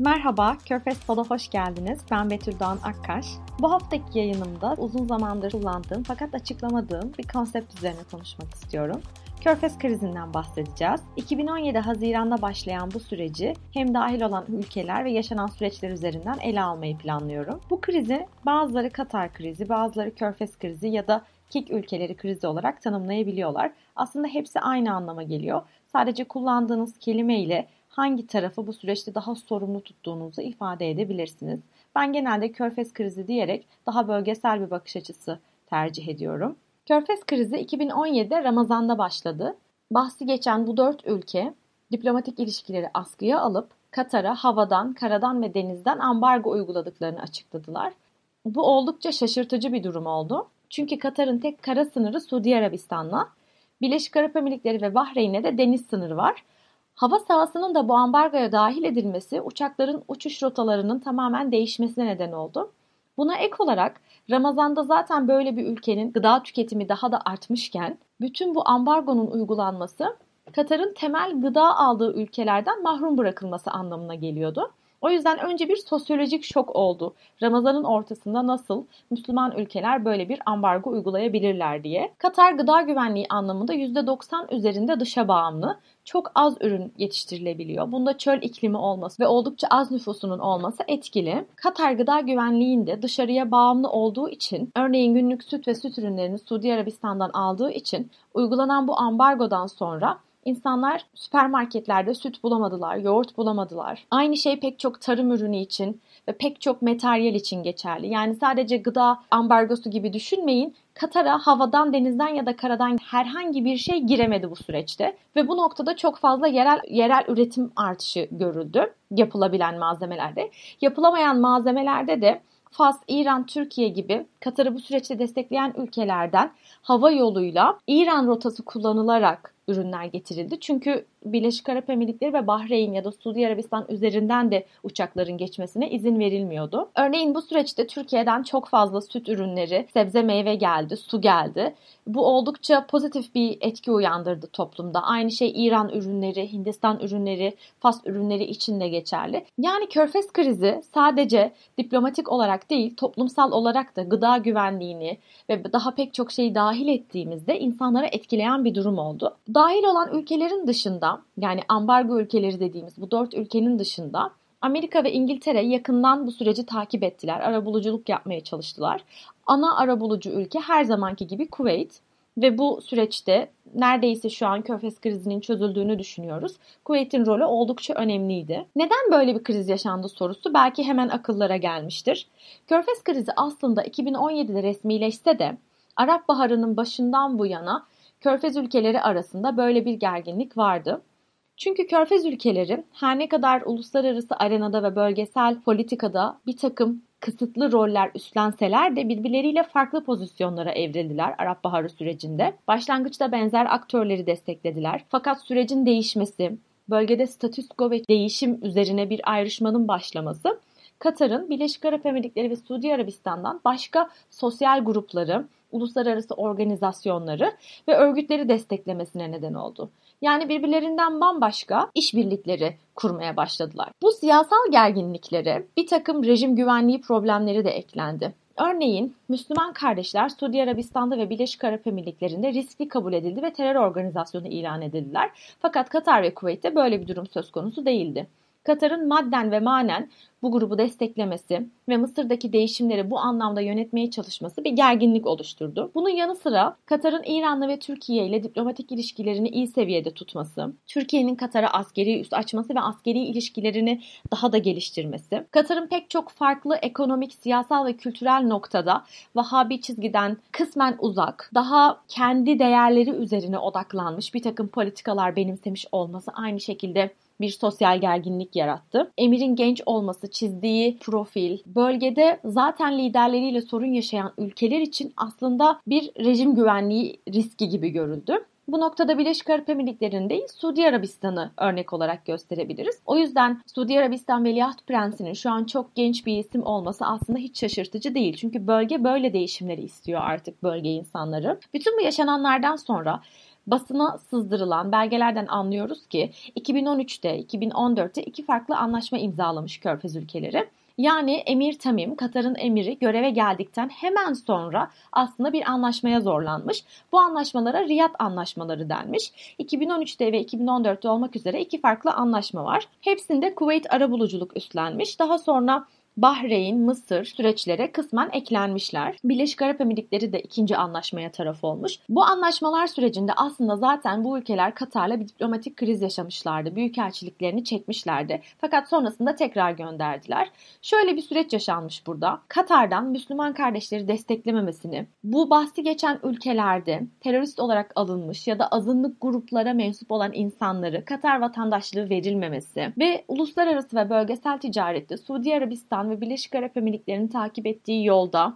Merhaba, Körfez Pod'a hoş geldiniz. Ben Betül Doğan Akkaş. Bu haftaki yayınımda uzun zamandır kullandığım fakat açıklamadığım bir konsept üzerine konuşmak istiyorum. Körfez krizinden bahsedeceğiz. 2017 Haziran'da başlayan bu süreci hem dahil olan ülkeler ve yaşanan süreçler üzerinden ele almayı planlıyorum. Bu krizi bazıları Katar krizi, bazıları Körfez krizi ya da KİK ülkeleri krizi olarak tanımlayabiliyorlar. Aslında hepsi aynı anlama geliyor. Sadece kullandığınız kelime ile hangi tarafı bu süreçte daha sorumlu tuttuğunuzu ifade edebilirsiniz. Ben genelde Körfez krizi diyerek daha bölgesel bir bakış açısı tercih ediyorum. Körfez krizi 2017'de Ramazan'da başladı. Bahsi geçen bu dört ülke diplomatik ilişkileri askıya alıp Katar'a havadan, karadan ve denizden ambargo uyguladıklarını açıkladılar. Bu oldukça şaşırtıcı bir durum oldu. Çünkü Katar'ın tek kara sınırı Suudi Arabistan'la, Birleşik Arap Emirlikleri ve Bahreyn'e de deniz sınırı var. Hava sahasının da bu ambargoya dahil edilmesi uçakların uçuş rotalarının tamamen değişmesine neden oldu. Buna ek olarak Ramazan'da zaten böyle bir ülkenin gıda tüketimi daha da artmışken bütün bu ambargonun uygulanması Katar'ın temel gıda aldığı ülkelerden mahrum bırakılması anlamına geliyordu. O yüzden önce bir sosyolojik şok oldu. Ramazanın ortasında nasıl Müslüman ülkeler böyle bir ambargo uygulayabilirler diye. Katar gıda güvenliği anlamında %90 üzerinde dışa bağımlı. Çok az ürün yetiştirilebiliyor. Bunda çöl iklimi olması ve oldukça az nüfusunun olması etkili. Katar gıda güvenliğinde dışarıya bağımlı olduğu için örneğin günlük süt ve süt ürünlerini Suudi Arabistan'dan aldığı için uygulanan bu ambargodan sonra İnsanlar süpermarketlerde süt bulamadılar, yoğurt bulamadılar. Aynı şey pek çok tarım ürünü için ve pek çok materyal için geçerli. Yani sadece gıda ambargosu gibi düşünmeyin. Katar'a havadan, denizden ya da karadan herhangi bir şey giremedi bu süreçte. Ve bu noktada çok fazla yerel yerel üretim artışı görüldü yapılabilen malzemelerde. Yapılamayan malzemelerde de Fas, İran, Türkiye gibi Katar'ı bu süreçte destekleyen ülkelerden hava yoluyla İran rotası kullanılarak ürünler getirildi. Çünkü Birleşik Arap Emirlikleri ve Bahreyn ya da Suudi Arabistan üzerinden de uçakların geçmesine izin verilmiyordu. Örneğin bu süreçte Türkiye'den çok fazla süt ürünleri, sebze meyve geldi, su geldi. Bu oldukça pozitif bir etki uyandırdı toplumda. Aynı şey İran ürünleri, Hindistan ürünleri, Fas ürünleri için de geçerli. Yani Körfez krizi sadece diplomatik olarak değil, toplumsal olarak da gıda güvenliğini ve daha pek çok şeyi dahil ettiğimizde insanlara etkileyen bir durum oldu. Dahil olan ülkelerin dışında yani ambargo ülkeleri dediğimiz bu dört ülkenin dışında Amerika ve İngiltere yakından bu süreci takip ettiler. Arabuluculuk yapmaya çalıştılar. Ana arabulucu ülke her zamanki gibi Kuveyt ve bu süreçte neredeyse şu an Körfez krizinin çözüldüğünü düşünüyoruz. Kuveyt'in rolü oldukça önemliydi. Neden böyle bir kriz yaşandı sorusu belki hemen akıllara gelmiştir. Körfez krizi aslında 2017'de resmileşse de Arap Baharı'nın başından bu yana Körfez ülkeleri arasında böyle bir gerginlik vardı. Çünkü Körfez ülkeleri her ne kadar uluslararası arenada ve bölgesel politikada bir takım kısıtlı roller üstlenseler de birbirleriyle farklı pozisyonlara evrildiler Arap Baharı sürecinde. Başlangıçta benzer aktörleri desteklediler. Fakat sürecin değişmesi, bölgede statüsko ve değişim üzerine bir ayrışmanın başlaması Katar'ın Birleşik Arap Emirlikleri ve Suudi Arabistan'dan başka sosyal grupları, uluslararası organizasyonları ve örgütleri desteklemesine neden oldu. Yani birbirlerinden bambaşka işbirlikleri kurmaya başladılar. Bu siyasal gerginliklere bir takım rejim güvenliği problemleri de eklendi. Örneğin Müslüman kardeşler Suudi Arabistan'da ve Birleşik Arap Emirlikleri'nde riskli kabul edildi ve terör organizasyonu ilan edildiler. Fakat Katar ve Kuveyt'te böyle bir durum söz konusu değildi. Katar'ın madden ve manen bu grubu desteklemesi ve Mısır'daki değişimleri bu anlamda yönetmeye çalışması bir gerginlik oluşturdu. Bunun yanı sıra Katar'ın İran'la ve Türkiye ile diplomatik ilişkilerini iyi seviyede tutması, Türkiye'nin Katar'a askeri üs açması ve askeri ilişkilerini daha da geliştirmesi, Katar'ın pek çok farklı ekonomik, siyasal ve kültürel noktada Vahabi çizgiden kısmen uzak, daha kendi değerleri üzerine odaklanmış bir takım politikalar benimsemiş olması aynı şekilde bir sosyal gerginlik yarattı. Emir'in genç olması, çizdiği profil, bölgede zaten liderleriyle sorun yaşayan ülkeler için aslında bir rejim güvenliği riski gibi görüldü. Bu noktada Birleşik Arap Emirlikleri'nin Suudi Arabistan'ı örnek olarak gösterebiliriz. O yüzden Suudi Arabistan Veliaht Prensi'nin şu an çok genç bir isim olması aslında hiç şaşırtıcı değil. Çünkü bölge böyle değişimleri istiyor artık bölge insanları. Bütün bu yaşananlardan sonra basına sızdırılan belgelerden anlıyoruz ki 2013'te, 2014'te iki farklı anlaşma imzalamış Körfez ülkeleri. Yani Emir Tamim, Katar'ın emiri göreve geldikten hemen sonra aslında bir anlaşmaya zorlanmış. Bu anlaşmalara Riyad anlaşmaları denmiş. 2013'te ve 2014'te olmak üzere iki farklı anlaşma var. Hepsinde Kuveyt arabuluculuk üstlenmiş. Daha sonra Bahreyn, Mısır süreçlere kısmen eklenmişler. Birleşik Arap Emirlikleri de ikinci anlaşmaya taraf olmuş. Bu anlaşmalar sürecinde aslında zaten bu ülkeler Katar'la bir diplomatik kriz yaşamışlardı. Büyükelçiliklerini çekmişlerdi. Fakat sonrasında tekrar gönderdiler. Şöyle bir süreç yaşanmış burada. Katar'dan Müslüman kardeşleri desteklememesini, bu bahsi geçen ülkelerde terörist olarak alınmış ya da azınlık gruplara mensup olan insanları Katar vatandaşlığı verilmemesi ve uluslararası ve bölgesel ticarette Suudi Arabistan ve Birleşik Arap Emirlikleri'nin takip ettiği yolda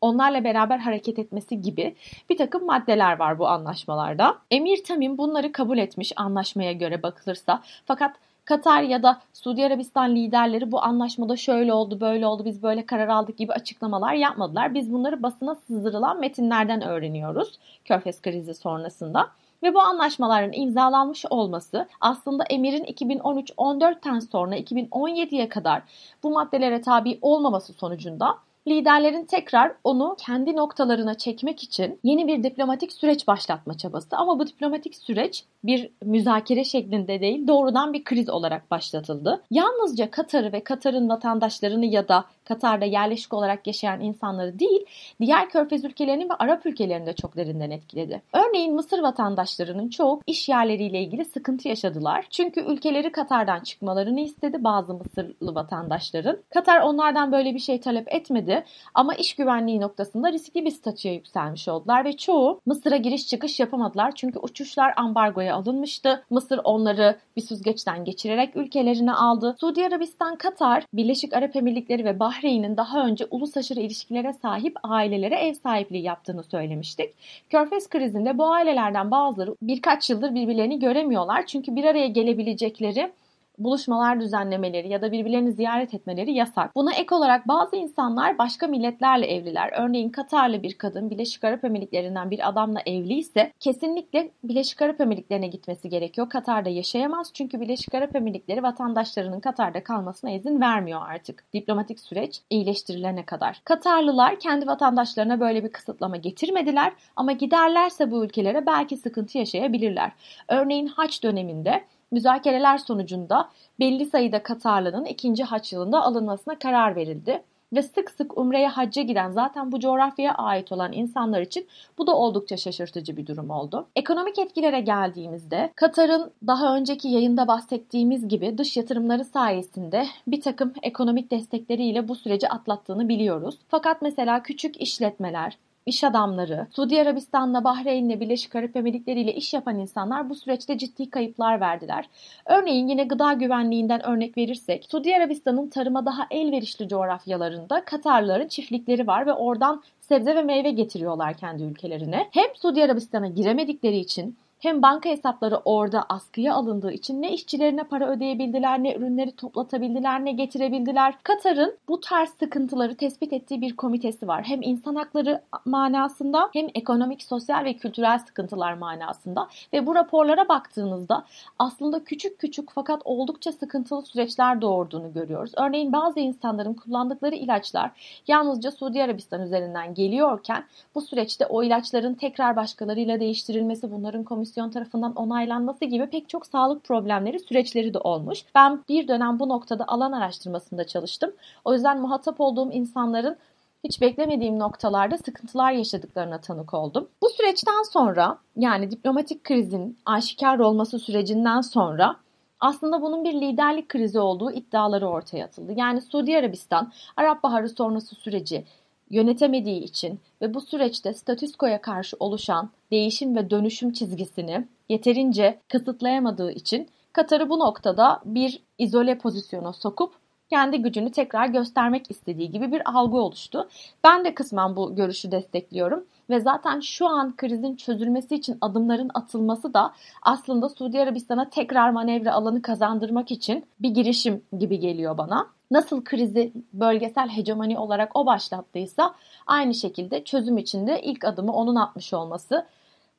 onlarla beraber hareket etmesi gibi bir takım maddeler var bu anlaşmalarda. Emir Tamim bunları kabul etmiş anlaşmaya göre bakılırsa fakat Katar ya da Suudi Arabistan liderleri bu anlaşmada şöyle oldu, böyle oldu, biz böyle karar aldık gibi açıklamalar yapmadılar. Biz bunları basına sızdırılan metinlerden öğreniyoruz Körfez krizi sonrasında. Ve bu anlaşmaların imzalanmış olması aslında Emir'in 2013-14'ten sonra 2017'ye kadar bu maddelere tabi olmaması sonucunda liderlerin tekrar onu kendi noktalarına çekmek için yeni bir diplomatik süreç başlatma çabası. Ama bu diplomatik süreç bir müzakere şeklinde değil doğrudan bir kriz olarak başlatıldı. Yalnızca Katar'ı ve Katar'ın vatandaşlarını ya da Katar'da yerleşik olarak yaşayan insanları değil, diğer körfez ülkelerinin ve Arap ülkelerini de çok derinden etkiledi. Örneğin Mısır vatandaşlarının çoğu iş yerleriyle ilgili sıkıntı yaşadılar. Çünkü ülkeleri Katar'dan çıkmalarını istedi bazı Mısırlı vatandaşların. Katar onlardan böyle bir şey talep etmedi ama iş güvenliği noktasında riskli bir statüye yükselmiş oldular ve çoğu Mısır'a giriş çıkış yapamadılar çünkü uçuşlar ambargoya alınmıştı. Mısır onları bir süzgeçten geçirerek ülkelerine aldı. Suudi Arabistan, Katar, Birleşik Arap Emirlikleri ve Bahreyn'in daha önce uluslararası ilişkilere sahip ailelere ev sahipliği yaptığını söylemiştik. Körfez krizinde bu ailelerden bazıları birkaç yıldır birbirlerini göremiyorlar çünkü bir araya gelebilecekleri buluşmalar düzenlemeleri ya da birbirlerini ziyaret etmeleri yasak. Buna ek olarak bazı insanlar başka milletlerle evliler. Örneğin Katarlı bir kadın Birleşik Arap Emirlikleri'nden bir adamla evli ise kesinlikle Birleşik Arap Emirlikleri'ne gitmesi gerekiyor. Katar'da yaşayamaz çünkü Birleşik Arap Emirlikleri vatandaşlarının Katar'da kalmasına izin vermiyor artık. Diplomatik süreç iyileştirilene kadar. Katarlılar kendi vatandaşlarına böyle bir kısıtlama getirmediler ama giderlerse bu ülkelere belki sıkıntı yaşayabilirler. Örneğin haç döneminde Müzakereler sonucunda belli sayıda Katarlı'nın ikinci haç yılında alınmasına karar verildi. Ve sık sık Umre'ye hacca giden zaten bu coğrafyaya ait olan insanlar için bu da oldukça şaşırtıcı bir durum oldu. Ekonomik etkilere geldiğimizde Katar'ın daha önceki yayında bahsettiğimiz gibi dış yatırımları sayesinde bir takım ekonomik destekleriyle bu süreci atlattığını biliyoruz. Fakat mesela küçük işletmeler, iş adamları, Suudi Arabistan'la Bahreyn'le Birleşik Arap Emirlikleri ile iş yapan insanlar bu süreçte ciddi kayıplar verdiler. Örneğin yine gıda güvenliğinden örnek verirsek, Suudi Arabistan'ın tarıma daha elverişli coğrafyalarında Katarlıların çiftlikleri var ve oradan sebze ve meyve getiriyorlar kendi ülkelerine. Hem Suudi Arabistan'a giremedikleri için hem banka hesapları orada askıya alındığı için ne işçilerine para ödeyebildiler, ne ürünleri toplatabildiler, ne getirebildiler. Katar'ın bu tarz sıkıntıları tespit ettiği bir komitesi var. Hem insan hakları manasında hem ekonomik, sosyal ve kültürel sıkıntılar manasında ve bu raporlara baktığınızda aslında küçük küçük fakat oldukça sıkıntılı süreçler doğurduğunu görüyoruz. Örneğin bazı insanların kullandıkları ilaçlar yalnızca Suudi Arabistan üzerinden geliyorken bu süreçte o ilaçların tekrar başkalarıyla değiştirilmesi, bunların komisyon komisyon tarafından onaylanması gibi pek çok sağlık problemleri süreçleri de olmuş. Ben bir dönem bu noktada alan araştırmasında çalıştım. O yüzden muhatap olduğum insanların hiç beklemediğim noktalarda sıkıntılar yaşadıklarına tanık oldum. Bu süreçten sonra yani diplomatik krizin aşikar olması sürecinden sonra aslında bunun bir liderlik krizi olduğu iddiaları ortaya atıldı. Yani Suudi Arabistan Arap Baharı sonrası süreci yönetemediği için ve bu süreçte statüskoya karşı oluşan değişim ve dönüşüm çizgisini yeterince kısıtlayamadığı için Katar'ı bu noktada bir izole pozisyona sokup kendi gücünü tekrar göstermek istediği gibi bir algı oluştu. Ben de kısmen bu görüşü destekliyorum ve zaten şu an krizin çözülmesi için adımların atılması da aslında Suudi Arabistan'a tekrar manevra alanı kazandırmak için bir girişim gibi geliyor bana nasıl krizi bölgesel hegemoni olarak o başlattıysa aynı şekilde çözüm için de ilk adımı onun atmış olması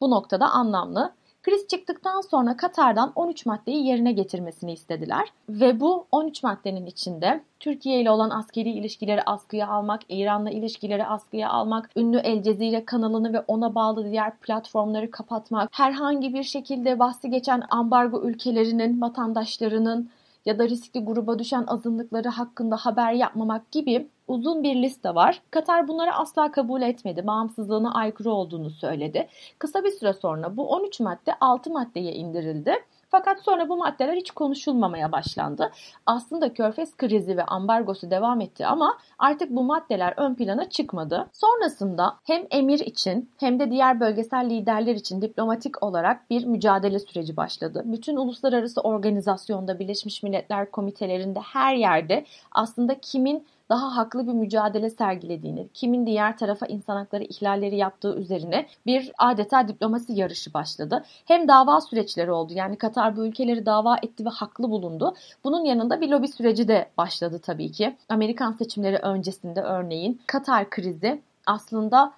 bu noktada anlamlı. Kriz çıktıktan sonra Katar'dan 13 maddeyi yerine getirmesini istediler. Ve bu 13 maddenin içinde Türkiye ile olan askeri ilişkileri askıya almak, İran'la ilişkileri askıya almak, ünlü El Cezire kanalını ve ona bağlı diğer platformları kapatmak, herhangi bir şekilde bahsi geçen ambargo ülkelerinin vatandaşlarının ya da riskli gruba düşen azınlıkları hakkında haber yapmamak gibi uzun bir liste var. Katar bunları asla kabul etmedi. Bağımsızlığına aykırı olduğunu söyledi. Kısa bir süre sonra bu 13 madde 6 maddeye indirildi. Fakat sonra bu maddeler hiç konuşulmamaya başlandı. Aslında körfez krizi ve ambargosu devam etti ama artık bu maddeler ön plana çıkmadı. Sonrasında hem emir için hem de diğer bölgesel liderler için diplomatik olarak bir mücadele süreci başladı. Bütün uluslararası organizasyonda Birleşmiş Milletler komitelerinde her yerde aslında kimin daha haklı bir mücadele sergilediğini, kimin diğer tarafa insan hakları ihlalleri yaptığı üzerine bir adeta diplomasi yarışı başladı. Hem dava süreçleri oldu. Yani Katar bu ülkeleri dava etti ve haklı bulundu. Bunun yanında bir lobi süreci de başladı tabii ki. Amerikan seçimleri öncesinde örneğin Katar krizi aslında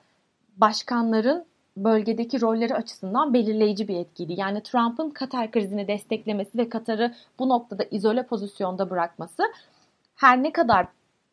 başkanların bölgedeki rolleri açısından belirleyici bir etkiydi. Yani Trump'ın Katar krizini desteklemesi ve Katar'ı bu noktada izole pozisyonda bırakması her ne kadar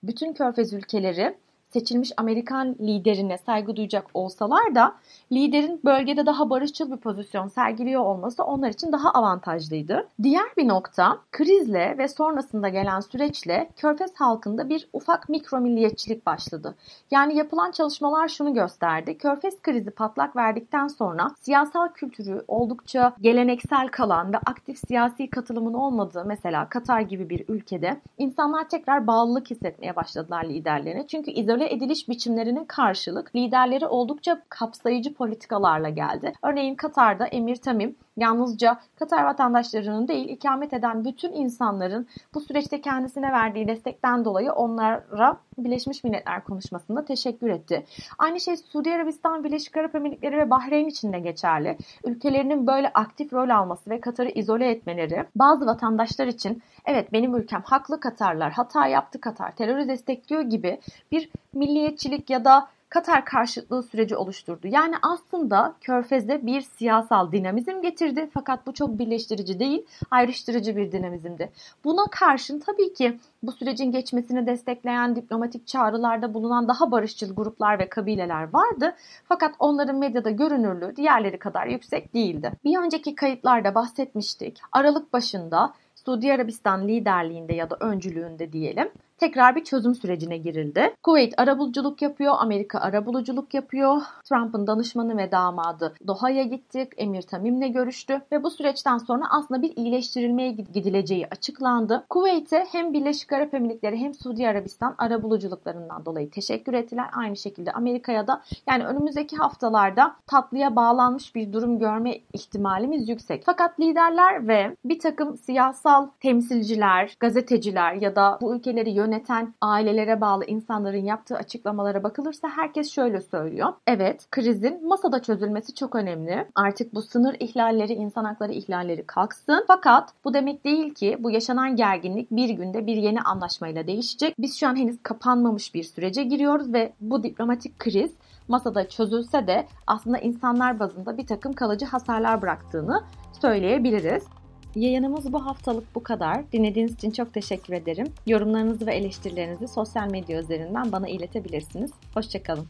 bütün körfez ülkeleri seçilmiş Amerikan liderine saygı duyacak olsalar da liderin bölgede daha barışçıl bir pozisyon sergiliyor olması onlar için daha avantajlıydı. Diğer bir nokta krizle ve sonrasında gelen süreçle Körfez halkında bir ufak mikro milliyetçilik başladı. Yani yapılan çalışmalar şunu gösterdi. Körfez krizi patlak verdikten sonra siyasal kültürü oldukça geleneksel kalan ve aktif siyasi katılımın olmadığı mesela Katar gibi bir ülkede insanlar tekrar bağlılık hissetmeye başladılar liderlerine. Çünkü izole ediliş biçimlerinin karşılık liderleri oldukça kapsayıcı politikalarla geldi. Örneğin Katar'da Emir Tamim yalnızca Katar vatandaşlarının değil ikamet eden bütün insanların bu süreçte kendisine verdiği destekten dolayı onlara Birleşmiş Milletler konuşmasında teşekkür etti. Aynı şey Suudi Arabistan, Birleşik Arap Emirlikleri ve Bahreyn için de geçerli. Ülkelerinin böyle aktif rol alması ve Katar'ı izole etmeleri bazı vatandaşlar için evet benim ülkem haklı Katarlar, hata yaptı Katar, terörü destekliyor gibi bir milliyetçilik ya da Katar karşıtlığı süreci oluşturdu. Yani aslında Körfez'de bir siyasal dinamizm getirdi fakat bu çok birleştirici değil, ayrıştırıcı bir dinamizmdi. Buna karşın tabii ki bu sürecin geçmesini destekleyen diplomatik çağrılarda bulunan daha barışçıl gruplar ve kabileler vardı. Fakat onların medyada görünürlüğü diğerleri kadar yüksek değildi. Bir önceki kayıtlarda bahsetmiştik. Aralık başında Suudi Arabistan liderliğinde ya da öncülüğünde diyelim tekrar bir çözüm sürecine girildi. Kuveyt arabuluculuk yapıyor, Amerika arabuluculuk yapıyor. Trump'ın danışmanı ve damadı Doha'ya gittik, Emir Tamim'le görüştü ve bu süreçten sonra aslında bir iyileştirilmeye gidileceği açıklandı. Kuveyt'e hem Birleşik Arap Emirlikleri hem Suudi Arabistan arabuluculuklarından dolayı teşekkür ettiler. Aynı şekilde Amerika'ya da yani önümüzdeki haftalarda tatlıya bağlanmış bir durum görme ihtimalimiz yüksek. Fakat liderler ve bir takım siyasal temsilciler, gazeteciler ya da bu ülkeleri yöneten yöneten ailelere bağlı insanların yaptığı açıklamalara bakılırsa herkes şöyle söylüyor. Evet krizin masada çözülmesi çok önemli. Artık bu sınır ihlalleri, insan hakları ihlalleri kalksın. Fakat bu demek değil ki bu yaşanan gerginlik bir günde bir yeni anlaşmayla değişecek. Biz şu an henüz kapanmamış bir sürece giriyoruz ve bu diplomatik kriz masada çözülse de aslında insanlar bazında bir takım kalıcı hasarlar bıraktığını söyleyebiliriz. Yayınımız bu haftalık bu kadar. Dinlediğiniz için çok teşekkür ederim. Yorumlarınızı ve eleştirilerinizi sosyal medya üzerinden bana iletebilirsiniz. Hoşçakalın.